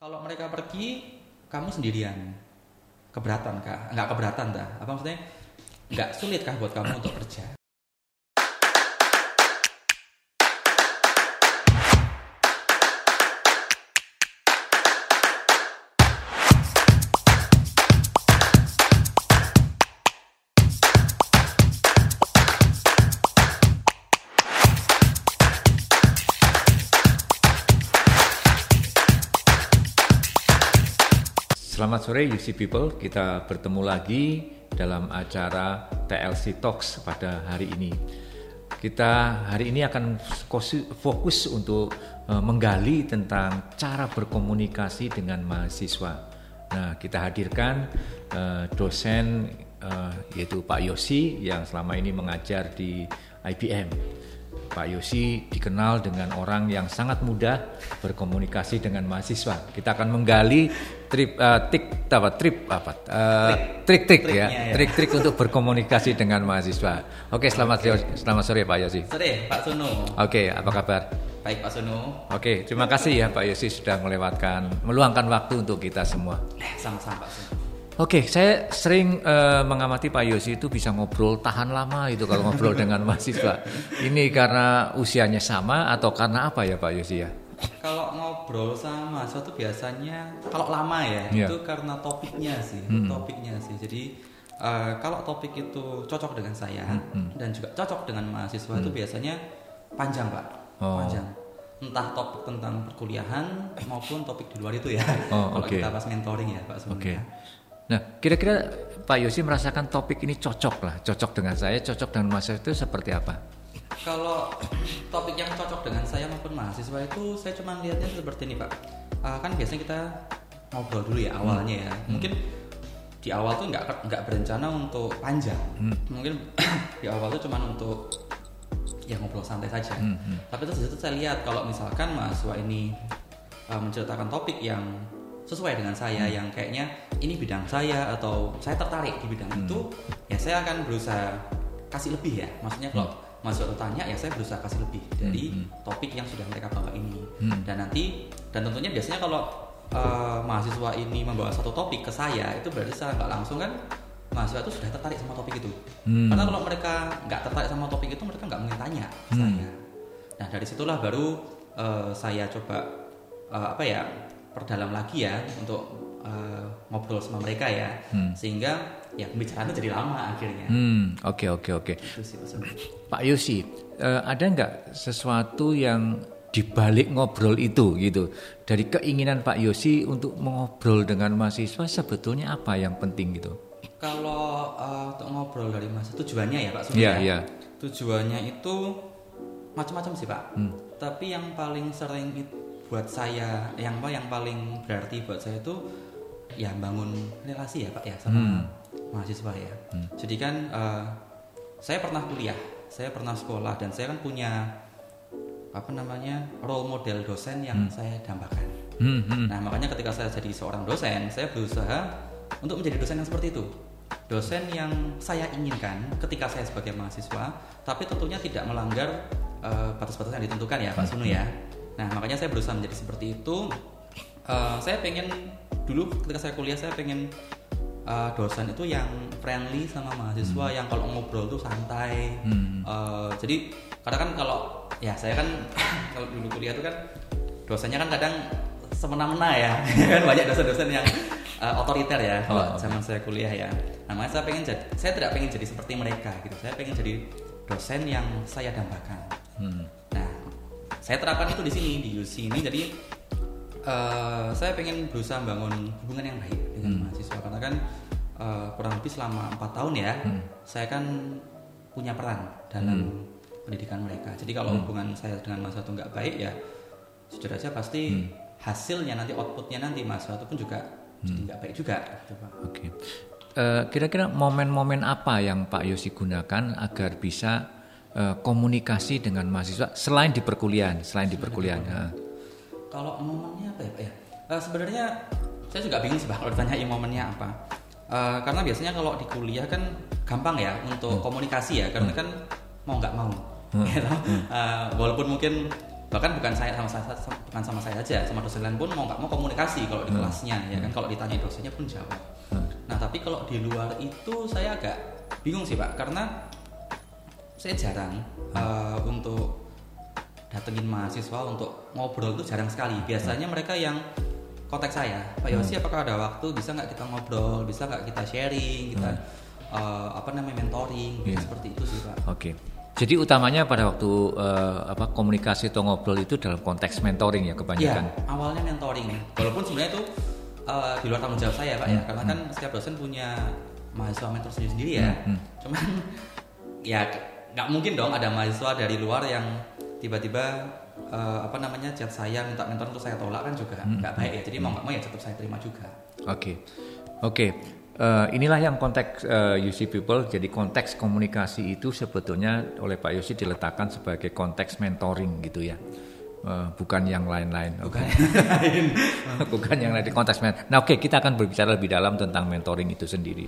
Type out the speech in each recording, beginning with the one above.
Kalau mereka pergi, kamu sendirian. Keberatan kah? Nggak keberatan dah. Apa maksudnya? Nggak sulit kah buat kamu untuk kerja? Selamat sore UC People, kita bertemu lagi dalam acara TLC Talks pada hari ini. Kita hari ini akan fokus untuk eh, menggali tentang cara berkomunikasi dengan mahasiswa. Nah, kita hadirkan uh, dosen uh, yaitu Pak Yosi yang selama ini mengajar di IBM. Pak Yosi dikenal dengan orang yang sangat mudah berkomunikasi dengan mahasiswa. Kita akan menggali trip uh, tik apa trip apa uh, trik-trik ya, ya. trik-trik untuk berkomunikasi dengan mahasiswa. Oke, selamat okay. selamat sore Pak Yosi. Sore Pak Sunu. Oke, apa kabar? Baik Pak Sunu. Oke, terima kasih ya Pak Yosi sudah melewatkan meluangkan waktu untuk kita semua. Eh, sama-sama Pak Sunu. Oke, saya sering uh, mengamati Pak Yosi itu bisa ngobrol tahan lama itu kalau ngobrol dengan mahasiswa. Ini karena usianya sama atau karena apa ya Pak Yosi ya? Kalau ngobrol sama mahasiswa itu biasanya kalau lama ya yeah. itu karena topiknya sih, hmm. topiknya sih. Jadi uh, kalau topik itu cocok dengan saya hmm. dan juga cocok dengan mahasiswa hmm. itu biasanya panjang Pak, oh. panjang entah topik tentang perkuliahan maupun topik di luar itu ya. Oh, kalau okay. kita pas mentoring ya Pak sebenarnya. Okay. Nah, kira-kira Pak Yosi merasakan topik ini cocok lah, cocok dengan saya, cocok dengan mahasiswa itu seperti apa? Kalau topik yang cocok dengan saya maupun mahasiswa itu, saya cuma lihatnya seperti ini Pak. Uh, kan biasanya kita ngobrol dulu ya awalnya ya. Hmm. Mungkin di awal tuh nggak nggak berencana untuk panjang. Hmm. Mungkin di awal tuh cuma untuk ya ngobrol santai saja. Hmm. Hmm. Tapi terus itu saya lihat kalau misalkan mahasiswa ini uh, menceritakan topik yang sesuai dengan saya hmm. yang kayaknya ini bidang saya atau saya tertarik di bidang hmm. itu ya saya akan berusaha kasih lebih ya maksudnya kalau hmm. masuk tanya ya saya berusaha kasih lebih dari hmm. topik yang sudah mereka bawa ini hmm. dan nanti dan tentunya biasanya kalau uh, mahasiswa ini membawa satu topik ke saya itu berarti secara nggak langsung kan mahasiswa itu sudah tertarik sama topik itu hmm. karena kalau mereka nggak tertarik sama topik itu mereka nggak mungkin tanya hmm. saya nah dari situlah baru uh, saya coba uh, apa ya perdalam lagi ya untuk uh, ngobrol sama mereka ya hmm. sehingga ya pembicaraan jadi lama akhirnya. Hmm, oke oke oke. Pak Yosi, uh, ada nggak sesuatu yang dibalik ngobrol itu gitu dari keinginan Pak Yosi untuk mengobrol dengan mahasiswa sebetulnya apa yang penting gitu? Kalau uh, untuk ngobrol dari mahasiswa tujuannya ya Pak Iya yeah, iya. Yeah. Tujuannya itu macam-macam sih Pak. Hmm. Tapi yang paling sering itu buat saya yang apa yang paling berarti buat saya itu ya bangun relasi ya pak ya sama hmm. mahasiswa ya. Hmm. Jadi kan uh, saya pernah kuliah, saya pernah sekolah dan saya kan punya apa namanya role model dosen yang hmm. saya dambakan. Hmm, hmm. Nah makanya ketika saya jadi seorang dosen, saya berusaha untuk menjadi dosen yang seperti itu. Dosen yang saya inginkan ketika saya sebagai mahasiswa, tapi tentunya tidak melanggar uh, batas-batas yang ditentukan ya Pak Sunu ya. Nah makanya saya berusaha menjadi seperti itu. Uh, saya pengen dulu ketika saya kuliah saya pengen uh, dosen itu yang friendly sama mahasiswa hmm. yang kalau ngobrol tuh santai. Hmm. Uh, jadi karena kan kalau ya saya kan kalau dulu kuliah tuh kan dosennya kan kadang semena-mena ya kan banyak dosen-dosen yang uh, otoriter ya oh, okay. zaman saya kuliah ya. Nah, saya pengen jadi saya tidak pengen jadi seperti mereka gitu. Saya pengen jadi dosen yang saya dambakan. Hmm. Saya terapkan itu di sini di UC ini jadi uh, saya pengen berusaha bangun hubungan yang baik dengan hmm. mahasiswa karena kan uh, kurang lebih selama empat tahun ya hmm. saya kan punya peran dalam hmm. pendidikan mereka jadi kalau hmm. hubungan saya dengan mahasiswa itu nggak baik ya jujur aja pasti hmm. hasilnya nanti outputnya nanti mahasiswa itu pun juga hmm. jadi nggak baik juga gitu, Oke. Okay. Uh, kira-kira momen-momen apa yang Pak Yosi gunakan agar bisa uh, komunikasi dengan mahasiswa selain di perkuliahan, selain di perkuliahan. Ya. Kalau momennya apa ya Pak ya? Uh, sebenarnya saya juga bingung sih Pak kalau ditanya momennya apa. Uh, karena biasanya kalau di kuliah kan gampang ya untuk hmm. komunikasi ya, karena hmm. kan mau nggak mau. Hmm. uh, walaupun mungkin bahkan bukan saya sama saya bukan sama saya aja sama dosen lain pun mau nggak mau komunikasi kalau di hmm. kelasnya ya kan kalau ditanya dosennya pun jawab hmm. nah tapi kalau di luar itu saya agak bingung sih pak karena saya jarang hmm. uh, untuk datengin mahasiswa untuk ngobrol itu jarang sekali biasanya hmm. mereka yang kontak saya Pak Yosi hmm. apakah ada waktu bisa nggak kita ngobrol bisa nggak kita sharing kita hmm. uh, apa namanya mentoring yeah. seperti itu sih pak oke okay. Jadi utamanya pada waktu uh, apa komunikasi atau ngobrol itu dalam konteks mentoring ya kebanyakan. Ya, awalnya mentoring ya. Walaupun sebenarnya itu uh, di luar tanggung jawab saya pak ya. hmm. ya, karena kan hmm. setiap dosen punya mahasiswa mentor sendiri sendiri ya. Hmm. hmm. Cuman ya nggak mungkin dong ada mahasiswa dari luar yang tiba-tiba uh, apa namanya chat saya minta mentor untuk saya tolak kan juga hmm. nggak hmm. baik ya. Jadi hmm. mau nggak mau ya tetap saya terima juga. Oke, okay. oke. Okay. Uh, inilah yang konteks uh, UC People. Jadi konteks komunikasi itu sebetulnya oleh Pak Yosi diletakkan sebagai konteks mentoring gitu ya. Uh, bukan yang lain-lain. Bukan. Okay. bukan yang lain di konteks mentoring. Nah, oke, okay, kita akan berbicara lebih dalam tentang mentoring itu sendiri.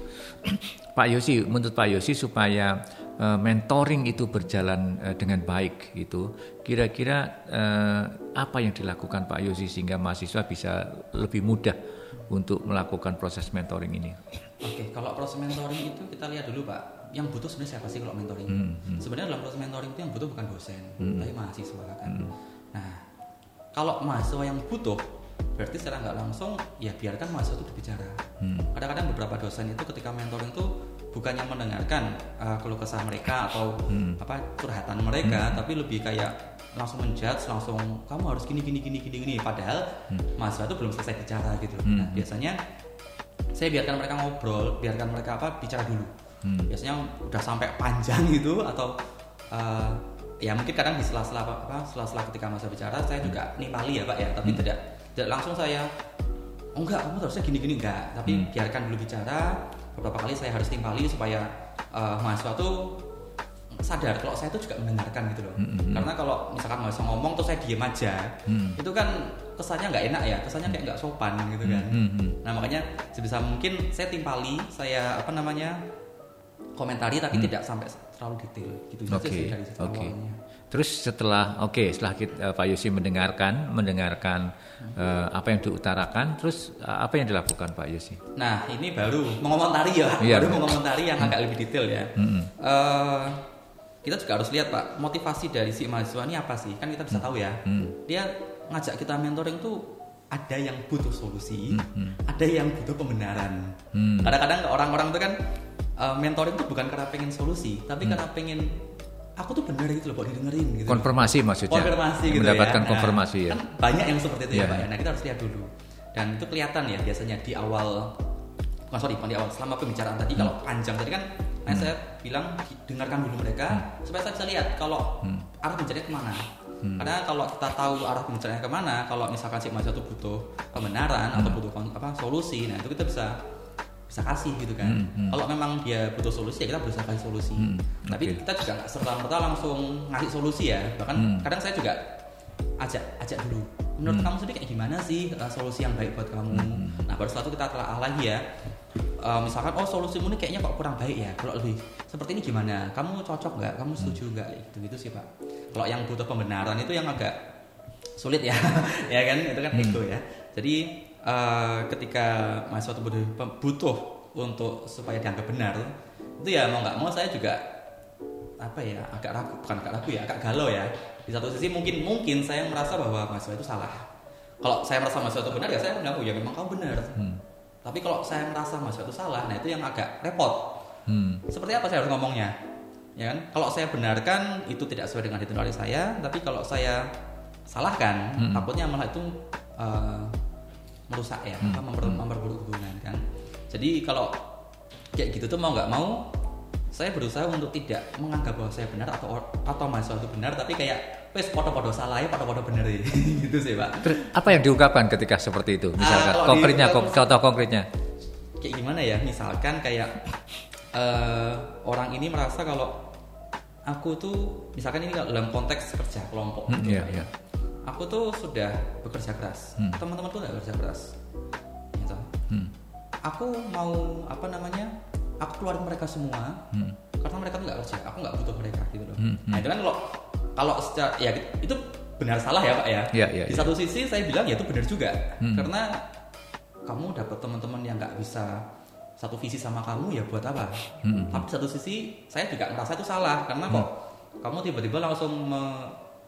Pak Yosi, menurut Pak Yosi supaya uh, mentoring itu berjalan uh, dengan baik gitu, kira-kira uh, apa yang dilakukan Pak Yosi sehingga mahasiswa bisa lebih mudah untuk melakukan proses mentoring ini? Oke, kalau proses mentoring itu kita lihat dulu Pak, yang butuh sebenarnya siapa sih kalau mentoring? Hmm, hmm. Sebenarnya dalam proses mentoring itu yang butuh bukan dosen, hmm. tapi mahasiswa kan. Hmm. Nah, kalau mahasiswa yang butuh, berarti secara nggak langsung ya biarkan mahasiswa itu berbicara. Hmm. Kadang-kadang beberapa dosen itu ketika mentoring itu bukannya mendengarkan uh, keluh kesah mereka atau hmm. apa curhatan mereka, hmm. tapi lebih kayak langsung menjudge langsung kamu harus gini gini gini gini gini padahal hmm. mahasiswa itu belum selesai bicara gitu hmm. nah, biasanya saya biarkan mereka ngobrol biarkan mereka apa bicara dulu hmm. biasanya udah sampai panjang gitu atau uh, ya mungkin kadang di sela-sela apa, apa sela-sela ketika masa bicara saya juga nimpali ya pak ya tapi hmm. tidak tidak langsung saya oh enggak kamu harusnya gini gini enggak tapi hmm. biarkan dulu bicara beberapa kali saya harus nimpali supaya uh, mahasiswa tuh sadar kalau saya itu juga mendengarkan gitu loh. Mm-hmm. Karena kalau misalkan mahasiswa ngomong terus saya diem aja, mm. itu kan kesannya nggak enak ya, kesannya kayak nggak sopan gitu kan. Mm-hmm. Nah makanya sebisa mungkin saya timpali, saya apa namanya komentari tapi mm. tidak sampai terlalu detail gitu okay. sih dari okay. Terus setelah oke okay, setelah kita, uh, Pak Yosi mendengarkan mendengarkan uh, apa yang diutarakan, terus uh, apa yang dilakukan Pak Yosi? Nah ini baru mengomentari ya, iya, baru mengomentari yang agak lebih detail ya. Mm -hmm. uh, kita juga harus lihat pak motivasi dari si mahasiswa ini apa sih kan kita bisa hmm. tahu ya hmm. dia ngajak kita mentoring tuh ada yang butuh solusi hmm. hmm. ada yang butuh pembenaran hmm. kadang-kadang orang-orang itu kan uh, mentoring tuh bukan karena pengen solusi tapi hmm. karena pengen aku tuh benar gitu loh buat didengerin gitu konfirmasi maksudnya konfirmasi gitu mendapatkan ya. konfirmasi nah, ya kan banyak yang seperti itu yeah. ya pak ya nah kita harus lihat dulu dan itu kelihatan ya biasanya di awal bukan sorry di awal selama pembicaraan tadi hmm. kalau panjang tadi kan Nah, hmm. saya bilang dengarkan dulu mereka hmm. supaya saya bisa lihat kalau hmm. arah bicaranya ke mana. Hmm. Karena kalau kita tahu arah bicaranya ke mana, kalau misalkan si mahasiswa itu butuh pembenaran hmm. atau butuh apa solusi, nah itu kita bisa bisa kasih gitu kan. Hmm. Hmm. Kalau memang dia butuh solusi ya kita berusaha kasih solusi. Hmm. Tapi kita juga nggak serta merta langsung ngasih solusi ya. Bahkan hmm. kadang saya juga ajak ajak dulu. Menurut hmm. kamu sendiri kayak gimana sih uh, solusi yang baik buat kamu? Hmm. Nah baru setelah itu kita telah lagi ya uh, misalkan oh solusimu ini kayaknya kok kurang baik ya kalau lebih seperti ini gimana kamu cocok nggak kamu setuju nggak hmm. gitu gitu sih pak kalau yang butuh pembenaran itu yang agak sulit ya ya kan itu kan hmm. ego ya jadi uh, ketika mahasiswa itu butuh, butuh untuk supaya dianggap benar itu ya mau nggak mau saya juga apa ya agak ragu bukan agak ragu ya agak galau ya di satu sisi mungkin mungkin saya merasa bahwa mahasiswa itu salah kalau saya merasa mahasiswa itu benar ya saya mengaku ya memang kamu benar hmm tapi kalau saya merasa mahasiswa itu salah, nah itu yang agak repot. Hmm. Seperti apa saya harus ngomongnya? Ya kan? Kalau saya benarkan itu tidak sesuai dengan hitungan saya, tapi kalau saya salahkan, hmm. takutnya malah itu uh, merusak ya, hmm. memper, hmm. memperburuk hubungan kan. Jadi kalau kayak gitu tuh mau nggak mau, saya berusaha untuk tidak menganggap bahwa saya benar atau atau mahasiswa itu benar, tapi kayak wes foto-foto salah ya foto-foto bener ya gitu sih pak Terus, apa yang diungkapkan ketika seperti itu misalkan uh, konkretnya di, contoh konkretnya kayak gimana ya misalkan kayak uh, orang ini merasa kalau aku tuh misalkan ini dalam konteks kerja kelompok hmm, gitu, yeah, yeah. Aku tuh sudah bekerja keras hmm. teman-teman tuh nggak bekerja keras gitu. hmm. aku mau apa namanya aku keluarin mereka semua hmm. karena mereka tuh nggak kerja aku nggak butuh mereka gitu loh hmm. hmm. nah itu kan kalau kalau secara ya itu benar salah ya pak ya. Ya, ya, di ya. satu sisi saya bilang ya itu benar juga Hmm. karena kamu dapat teman-teman yang nggak bisa satu visi sama kamu ya buat apa? Hmm. Tapi di satu sisi saya juga merasa itu salah karena kok kamu tiba-tiba langsung me,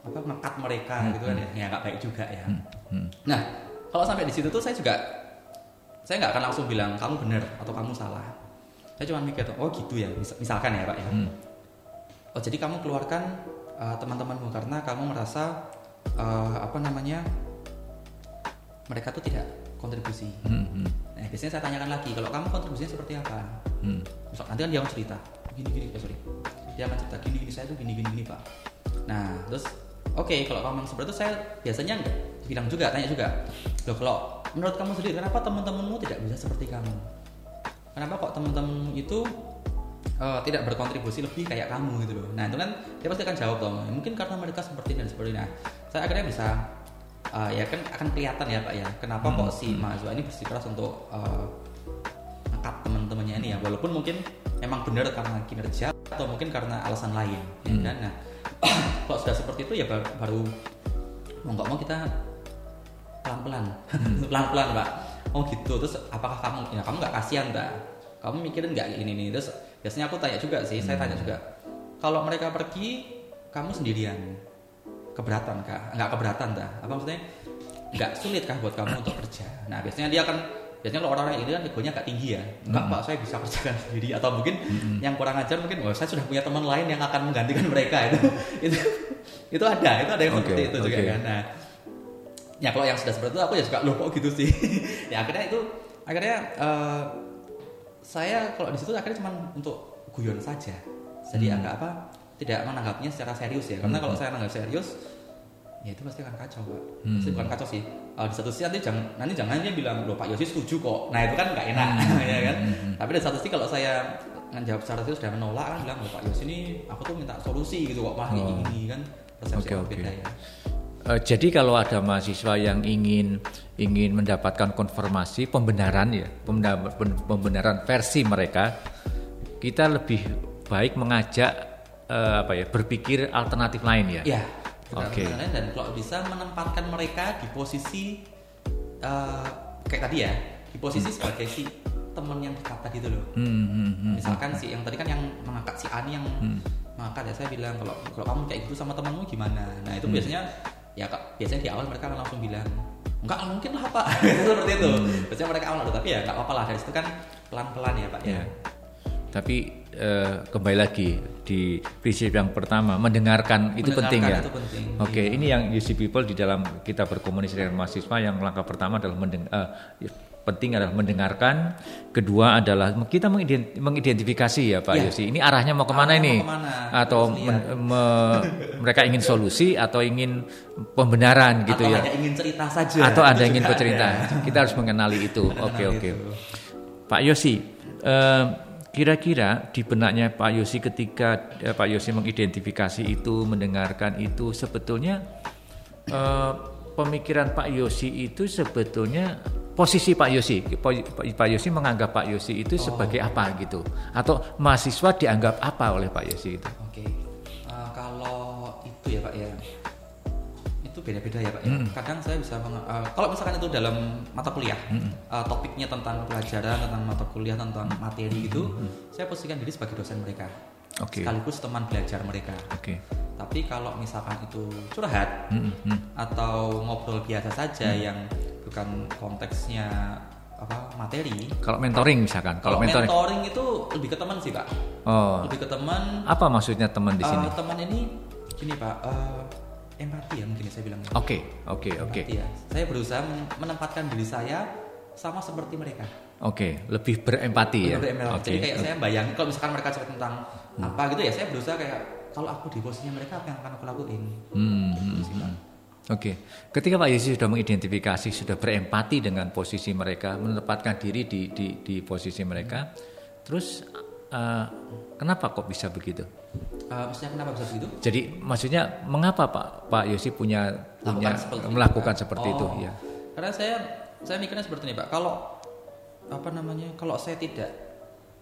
apa ngekat mereka gitu kan ya ya nggak baik juga ya. Hmm. Nah kalau sampai di situ tuh saya juga saya nggak akan langsung bilang kamu benar atau kamu salah. Saya cuma mikir oh gitu ya mis- misalkan ya pak ya. Hmm. Oh jadi kamu keluarkan uh, teman-temanmu karena kamu merasa uh, apa namanya mereka tuh tidak kontribusi. Hmm, hmm, Nah biasanya saya tanyakan lagi kalau kamu kontribusinya seperti apa? hmm. Misal nanti kan dia akan cerita gini gini eh, sorry dia akan cerita gini gini saya tuh gini gini gini pak. Nah terus oke kalau kamu memang seperti itu saya biasanya enggak bilang juga tanya juga loh kalau menurut kamu sendiri kenapa teman-temanmu tidak bisa seperti kamu? Kenapa kok teman-teman itu eh, tidak berkontribusi lebih kayak kamu gitu loh. Nah itu kan dia pasti akan jawab dong. Mungkin karena mereka seperti dan seperti nah. Saya akhirnya bisa eh, ya kan akan kelihatan ya pak ya. Kenapa kok si mahasiswa ini bersikeras untuk eh, angkat teman-temannya ini ya. Walaupun mungkin emang benar karena kinerja atau mungkin karena alasan lain. Ya kan? Nah kalau sudah seperti itu ya baru, mau nggak mau kita pelan-pelan, pelan-pelan pak. Oh gitu. Terus apakah kamu, ya kamu nggak kasihan tak? Kamu mikirin nggak ini nih? Terus biasanya aku tanya juga sih, saya tanya juga. Kalau mereka pergi, kamu sendirian, keberatan kah? Nggak keberatan tak? Apa maksudnya? Nggak sulit kah buat kamu untuk kerja? Nah biasanya dia akan biasanya kalau orang-orang ini kan egonya agak tinggi ya. Enggak pak saya bisa kerjakan sendiri. Atau mungkin yang kurang ajar mungkin oh saya sudah punya teman lain yang akan menggantikan mereka. Itu itu itu ada itu ada yang Oke, seperti itu juga oke. kan. Nah ya kalau yang sudah seperti itu aku ya suka loh kok gitu sih. Ya akhirnya itu akhirnya eh, saya kalau di situ akhirnya cuma untuk guyon saja. Jadi Hmm. agak apa tidak menanggapnya secara serius ya. Karena kalau saya menganggap serius ya itu pasti akan kacau pak. Hmm. Pasti bukan kacau sih. Eh, di satu sisi nanti jangan nanti jangan dia bilang loh Pak Yosi setuju kok. Nah itu kan nggak enak ya kan? Tapi di satu sisi kalau saya menjawab secara serius sudah menolak kan bilang loh Pak Yosi ini aku tuh minta solusi gitu kok malah kayak Oh. gini kan. Persepsi oke. berbeda ya. Eh, jadi kalau ada mahasiswa yang ingin ingin mendapatkan konfirmasi pembenaran ya pembenaran versi mereka, kita lebih baik mengajak eh, apa ya berpikir alternatif lain ya. ya Oke. benar. dan kalau bisa menempatkan mereka di posisi eh, kayak tadi ya di posisi sebagai si teman yang dikata gitu loh Hmm, hmm, hmm. misalkan si yang tadi kan yang mengangkat si Ani yang mengangkat ya saya bilang kalau kalau kamu kayak gitu sama temanmu gimana nah itu biasanya ya Kak, biasanya di awal mereka langsung bilang enggak mungkin lah pak seperti itu biasanya mereka awal tapi ya nggak apa-apa lah dari situ kan pelan-pelan ya pak ya, Ya. Tapi eh, kembali lagi di prinsip yang pertama mendengarkan itu Mendengarkan penting ya. itu penting, Oke, ini yang UC People di dalam kita berkomunikasi dengan mahasiswa yang langkah pertama adalah mendeng eh, penting adalah mendengarkan. Kedua adalah kita mengident- mengidentifikasi ya Pak Ya. Yosi. Ini arahnya mau ke mana Arahnya ini? mau ke mana? Atau men- me- mereka ingin solusi atau ingin pembenaran gitu atau ya? hanya ingin cerita saja atau ada yang ingin bercerita. ada. Kita harus mengenali itu. Oke oke. itu. Pak Yosi, eh, kira-kira di benaknya Pak Yosi ketika eh, Pak Yosi mengidentifikasi itu, mendengarkan itu, sebetulnya eh, pemikiran Pak Yosi itu sebetulnya posisi Pak Yosi, Pak Yosi menganggap Pak Yosi itu sebagai apa gitu, atau mahasiswa dianggap apa oleh Pak Yosi itu? Oke, Eh, kalau itu ya Pak ya, beda-beda ya Pak ya. Kadang saya bisa eh, kalau misalkan itu dalam mata kuliah, eh, topiknya tentang pelajaran, tentang mata kuliah, tentang materi itu, saya posisikan diri sebagai dosen mereka, Oke. sekaligus teman belajar mereka. Oke. Tapi kalau misalkan itu curhat Mm, mm, atau ngobrol biasa saja yang bukan konteksnya apa materi, Kalau mentoring misalkan, kalau kalau mentoring, mentoring itu lebih ke teman sih Pak, oh, lebih ke teman. Apa maksudnya teman di sini? Eh, teman ini gini pak, eh, empati ya mungkin saya bilang. Oke, oke, oke. Empati ya. Saya berusaha men- menempatkan diri saya sama seperti mereka. Oke, lebih berempati ya. Benar-benar empati. Oke. Jadi kayak saya bayangin kalau misalkan mereka cerita tentang apa gitu ya, saya berusaha kayak kalau aku di posisinya mereka apa yang akan aku lakuin. Hmm, Gitu hmm, hmm. Oke, ketika Pak Yesus sudah mengidentifikasi, sudah berempati dengan posisi mereka, menempatkan diri di di, di posisi mereka, terus eh, kenapa kok bisa begitu? Eh, maksudnya kenapa bisa begitu? Jadi maksudnya mengapa Pak Pak Yosi punya punya Lakukan seperti itu, melakukan seperti itu? Oh, Ya. Karena saya saya mikirnya seperti ini pak. Kalau apa namanya? Kalau saya tidak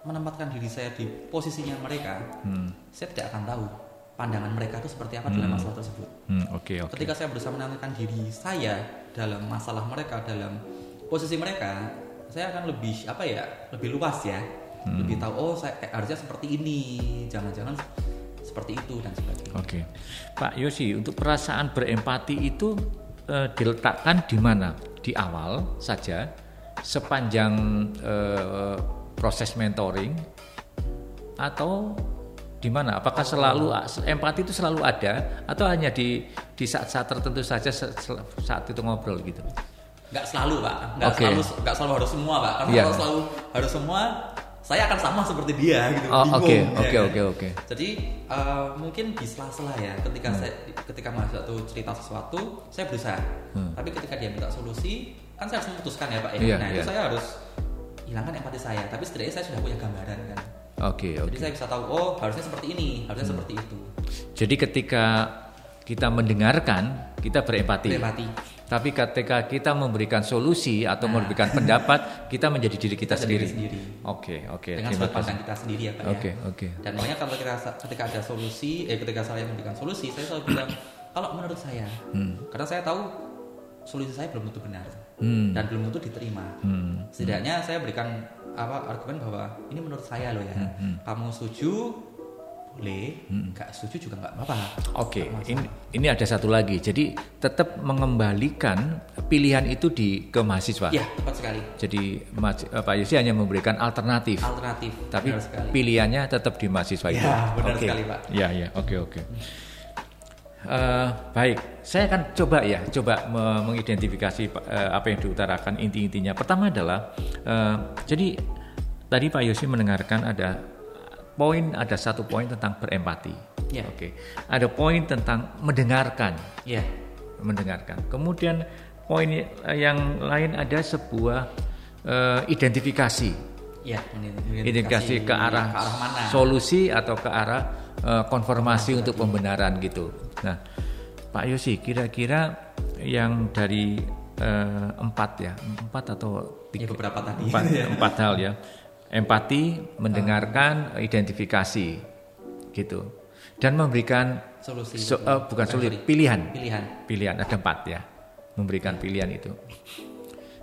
menempatkan diri saya di posisinya mereka, Hmm, saya tidak akan tahu pandangan mereka itu seperti apa dalam masalah tersebut. Hmm, Oke, oke. Ketika saya berusaha menenangkan diri saya dalam masalah mereka, dalam posisi mereka, saya akan lebih apa ya, lebih luas ya, Hmm. lebih tahu oh saya kayak harusnya seperti ini, jangan-jangan seperti itu dan sebagainya. Oke, Pak Yosi, untuk perasaan berempati itu eh, diletakkan di mana? Di awal saja, sepanjang eh, proses mentoring, atau di mana? Apakah selalu empati itu selalu ada, atau hanya di di saat-saat tertentu saja saat itu ngobrol gitu? Nggak selalu pak, nggak Oke. selalu nggak selalu harus semua pak. Karena Iya. kalau selalu harus semua, saya akan sama seperti dia gitu. Oh, bingung, oke, ya oke, kan? oke, oke. Jadi eh, mungkin di sela-sela ya, ketika Hmm. saya ketika mahasiswa itu cerita sesuatu, saya berusaha. Tapi ketika dia minta solusi, kan saya harus memutuskan ya pak ya. Hmm. Iya, nah iya. itu saya harus hilangkan empati saya. Tapi setidaknya saya sudah punya gambaran kan. Oke, Jadi oke. saya bisa tahu, oh harusnya seperti ini, harusnya Hmm. seperti itu. Jadi ketika kita mendengarkan, kita berempati. Empati. Tapi ketika kita memberikan solusi atau memberikan pendapat, kita menjadi diri kita, sendiri. diri sendiri. Oke, oke. Dengan Terima sudut pandang kita sendiri ya pak Oke, ya. oke. Dan makanya kalau kita ketika ada solusi, eh ketika saya memberikan solusi, saya selalu bilang kalau menurut saya, karena saya tahu solusi saya belum tentu benar Hmm. dan belum tentu diterima. Hmm. Setidaknya saya berikan apa argumen bahwa ini menurut saya loh ya. Hmm, Kamu setuju boleh, nggak setuju juga nggak apa-apa. Oke, Nggak ini, ini ada satu lagi. Jadi tetap mengembalikan pilihan itu di ke mahasiswa. Ya tepat sekali. Jadi eh, Pak Yosi hanya memberikan alternatif, Alternatif. tapi pilihannya tetap di mahasiswa itu. Ya, benar Oke. sekali, Pak. Ya, ya, oke, oke. Eh, baik, saya akan coba ya, coba me- mengidentifikasi eh, apa yang diutarakan inti-intinya. Pertama adalah, eh, jadi tadi Pak Yosi mendengarkan ada poin, ada satu poin tentang berempati. Ya. Oke, ada poin tentang mendengarkan, Ya. mendengarkan. Kemudian poin yang lain ada sebuah eh, identifikasi, Ya, identifikasi ke arah, ke arah mana? solusi atau ke arah eh, konformasi untuk pembenaran gitu. Nah, Pak Yosi, kira-kira yang dari eh, empat ya, empat atau Ya, tiga, beberapa tadi. empat, empat hal ya, empati, mendengarkan, identifikasi, gitu, dan memberikan Solusi. so- eh, bukan sorry. pilihan, Pilihan. pilihan ada empat ya, memberikan pilihan itu.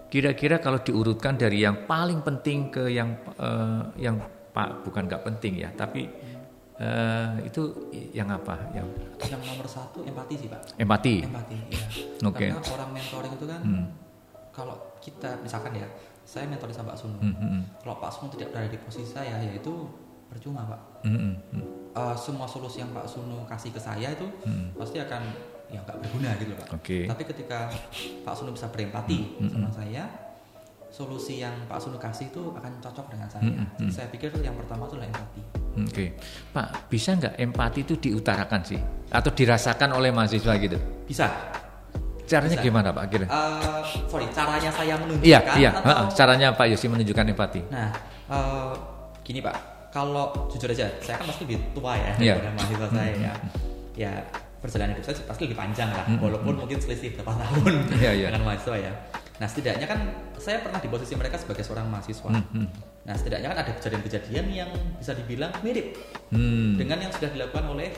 Kira-kira kalau diurutkan dari yang paling penting ke yang eh, yang pak bukan nggak penting ya, tapi eh, itu yang apa? Yang Yang nomor satu empati sih pak. empati. Empati. Ya. Oke. Karena orang mentoring itu kan, Hmm. kalau kita misalkan ya, saya mentoring sama Pak Sunu. Hmm, hmm, Kalau Pak Sunu tidak berada di posisi saya, ya itu percuma pak. hmm, hmm. Eh, semua solusi yang Pak Sunu kasih ke saya itu Hmm. pasti akan ya nggak berguna gitu pak. Oke. Tapi ketika Pak Sunu bisa berempati Hmm, sama saya, solusi yang Pak Sunu kasih itu akan cocok dengan saya. Hmm, hmm, Jadi saya pikir yang pertama itu adalah empati. Oke, Pak, bisa nggak empati itu diutarakan sih, atau dirasakan oleh mahasiswa gitu? Bisa. Caranya Bisa. gimana Pak? Kira? Eh, sorry, caranya saya menunjukkan Iya, iya. atau heeh, Caranya Pak Yosi menunjukkan empati. Nah, eh, gini Pak, kalau jujur aja, saya kan pasti lebih tua ya Iya. daripada mahasiswa saya ya. Ya perjalanan hidup saya pasti lebih panjang lah, Hmm, walaupun mungkin selisih berapa tahun Iya, iya. dengan mahasiswa ya. Nah, setidaknya kan saya pernah di posisi mereka sebagai seorang mahasiswa. Hmm, hmm. Nah, setidaknya kan ada kejadian-kejadian yang bisa dibilang mirip Hmm. dengan yang sudah dilakukan oleh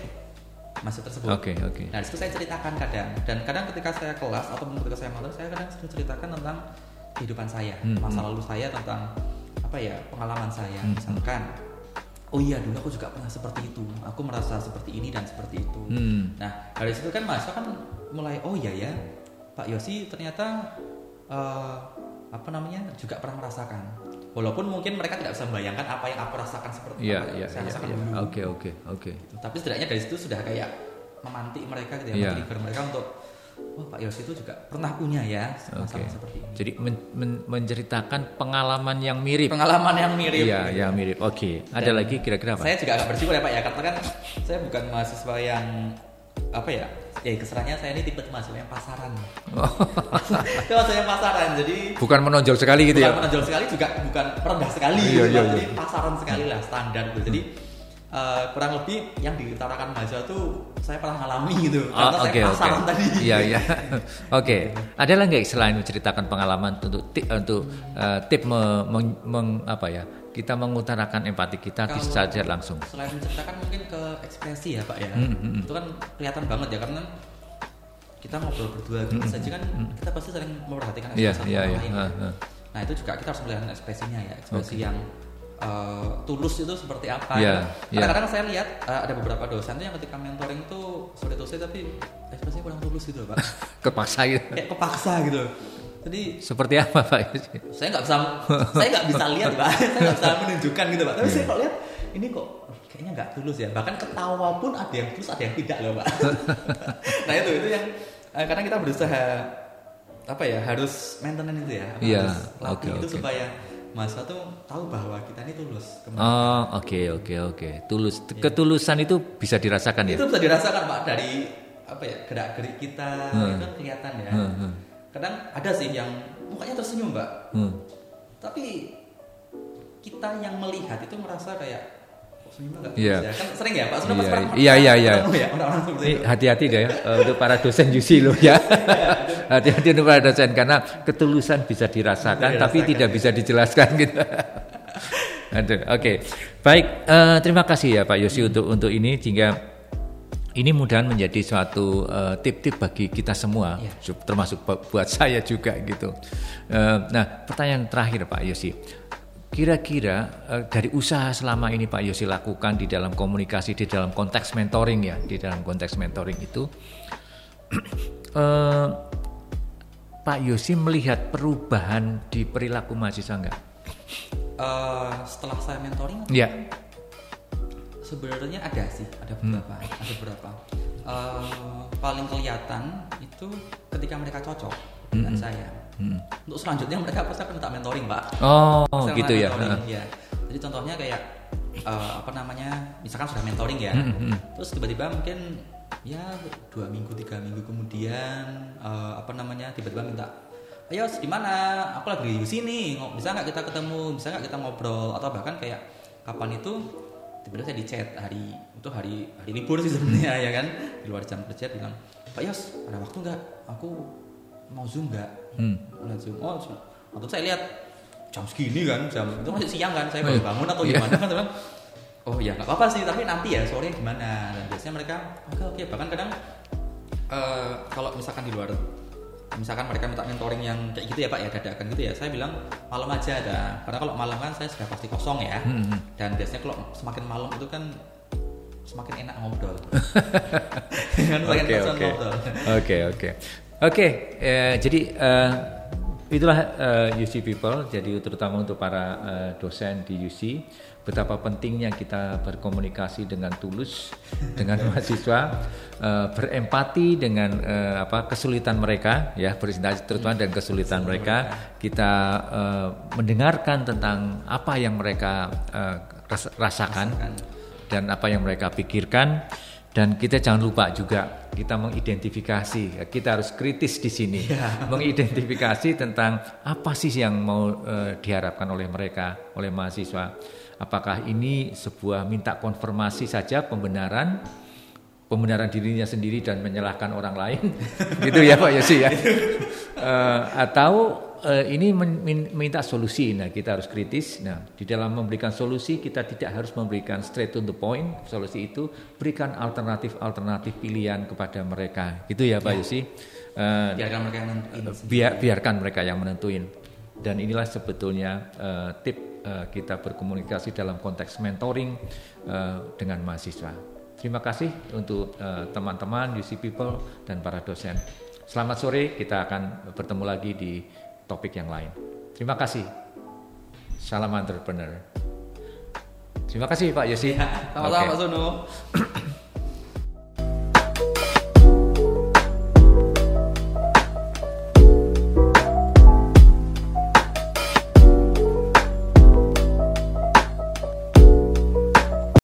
mahasiswa tersebut. Oke, oke. Nah, di situ saya ceritakan kadang dan kadang ketika saya kelas atau ketika saya malam saya kadang sering ceritakan tentang kehidupan saya, Hmm, masa hmm. lalu saya tentang apa ya pengalaman saya, Hmm, misalkan. Oh iya dulu aku juga pernah seperti itu. Aku merasa seperti ini dan seperti itu. Hmm. Nah dari situ kan mahasiswa kan mulai oh iya ya Pak Yosi ternyata eh, apa namanya juga pernah merasakan. Walaupun mungkin mereka tidak bisa membayangkan apa yang aku rasakan seperti Iya, apa yang iya, saya iya. rasakan dulu. Oke, oke, oke. Gitu. Tapi setidaknya dari situ sudah kayak memantik mereka gitu ya, men-trigger mereka untuk oh Pak Yosi itu juga pernah punya ya masalah seperti ini. Jadi men- men- menceritakan pengalaman yang mirip. Pengalaman yang mirip. Iya, gitu. yang mirip. Oke. Ada Dan lagi kira-kira apa? Saya juga agak bersyukur ya Pak ya, karena kan saya bukan mahasiswa yang apa ya? Ya keserannya saya ini tipe yang pasaran. Itu mahasiswa yang pasaran, jadi Bukan menonjol sekali gitu bukan ya. menonjol sekali juga bukan rendah sekali Iya, gitu, iya, iya. jadi pasaran sekali lah standar gitu. Jadi eh, kurang lebih yang diutarakan mahasiswa itu saya pernah ngalami gitu Oh, karena Oke, saya oke. pasaran tadi. Iya, iya. Oke. Ada lagi nggak selain menceritakan pengalaman untuk tip untuk eh, tip me- meng- meng- apa ya? Kita mengutarakan empati kita Kalau- saja langsung. Selain menceritakan mungkin ke ekspresi ya Pak ya. Hmm, hmm, hmm. Itu kan kelihatan banget ya karena kita ngobrol berdua gitu saja kan kita pasti sering memperhatikan Iya, ekspresi iya, orang iya. lain. Gitu. ah. Nah itu juga kita harus melihat ekspresinya ya, ekspresi yang eh, tulus itu seperti apa. Iya, iya. Kadang-kadang saya lihat eh, ada beberapa dosen tuh yang ketika mentoring itu sulit to say tapi ekspresinya kurang tulus gitu pak, Kepaksa gitu. kayak kepaksa gitu. Jadi Seperti apa Pak saya nggak bisa, saya nggak bisa lihat pak, saya nggak bisa menunjukkan gitu pak. Tapi Iya. saya kok lihat ini kok kayaknya nggak tulus ya. Bahkan ketawa pun ada yang tulus, ada yang tidak loh pak. nah itu itu yang eh, karena kita berusaha apa ya harus maintenance itu ya, Iya, harus latih oke, itu oke. supaya masa tuh tahu bahwa kita ini tulus. Oh, oke oke oke. Tulus ketulusan itu bisa dirasakan ya? Itu bisa dirasakan pak dari apa ya gerak gerik kita Hmm. itu kan kelihatan ya. Hmm, hmm. Kadang ada sih yang mukanya tersenyum mbak, Hmm. tapi kita yang melihat itu merasa kayak Iya. ya kan sering ya pak sudah Iya, pas iya, iya, iya. ketemu ya hati-hati deh ya eh, untuk para dosen UC loh ya. hati-hati untuk para dosen karena ketulusan bisa dirasakan tapi tidak ya. bisa dijelaskan gitu. Aduh, oke. Baik, eh, terima kasih ya Pak Yosi untuk untuk ini sehingga ini mudahan menjadi suatu eh, tip-tip bagi kita semua, Iya. su- termasuk bu- buat saya juga gitu. Eh, nah, pertanyaan terakhir Pak Yosi, kira-kira eh, dari usaha selama ini Pak Yosi lakukan di dalam komunikasi, di dalam konteks mentoring ya, di dalam konteks mentoring itu, eh, Pak Yosi melihat perubahan di perilaku mahasiswa enggak? Eh, setelah saya mentoring Ya, sebenarnya ada sih ada Hmm. beberapa ada beberapa Eh, paling kelihatan itu ketika mereka cocok dengan saya. Hmm. untuk selanjutnya mereka pasti akan minta mentoring pak oh Saya gitu ya. iya. jadi contohnya kayak eh, apa namanya misalkan sudah mentoring ya. Hmm, hmm. terus tiba-tiba mungkin ya dua minggu tiga minggu kemudian eh, apa namanya tiba-tiba minta ayo di mana? Aku lagi di sini bisa nggak kita ketemu? Bisa nggak kita ngobrol? Atau bahkan kayak kapan itu tiba-tiba saya di chat hari itu hari hari libur sih sebenarnya ya kan? Di luar jam kerja bilang Pak Yos ada waktu nggak? Aku mau zoom nggak? Hmm. Mau zoom. Oh zoom. waktu saya lihat jam segini kan jam itu masih siang kan saya Oh, baru iya. bangun atau Iya. gimana kan bilang, oh ya nggak apa-apa sih tapi nanti ya sore gimana? Dan biasanya mereka oke oke. Bahkan kadang eh, kalau misalkan di luar misalkan mereka minta mentoring yang kayak gitu ya pak ya dadakan gitu ya saya bilang malam aja ada. Karena kalau malam kan saya sudah pasti kosong ya. Hmm, hmm. dan biasanya kalau semakin malam itu kan semakin enak ngobrol. Semakin Oke oke oke oke eh, jadi eh, itulah eh, UC people. Jadi terutama untuk para eh, dosen di UC betapa pentingnya kita berkomunikasi dengan tulus dengan mahasiswa eh, berempati dengan eh, apa kesulitan mereka ya presentasi terutama dan kesulitan mereka. Kita eh, mendengarkan tentang apa yang mereka eh, ras- rasakan Rasakan. dan apa yang mereka pikirkan dan kita jangan lupa juga kita mengidentifikasi kita harus kritis di sini. Mengidentifikasi tentang apa sih yang mau eh, diharapkan oleh mereka oleh mahasiswa. Apakah ini sebuah minta konfirmasi saja pembenaran pembenaran dirinya sendiri dan menyalahkan orang lain? Gitu ya Pak Yosi ya. Eh, atau eh, ini men- min- minta solusi. Nah kita harus kritis. Nah di dalam memberikan solusi kita tidak harus memberikan straight to the point solusi itu. Berikan alternatif alternatif pilihan kepada mereka. Gitu ya Pak Yosi Eh, biarkan mereka yang nentuin sendiri. biar biarkan mereka yang menentuin. Dan inilah sebetulnya eh, tip eh, kita berkomunikasi dalam konteks mentoring eh, dengan mahasiswa. Terima kasih untuk eh, teman-teman UC People dan para dosen. Selamat sore kita akan bertemu lagi di topik yang lain. Terima kasih. Salam entrepreneur. Terima kasih Pak Yosi. Sama-sama Oke. Pak Sono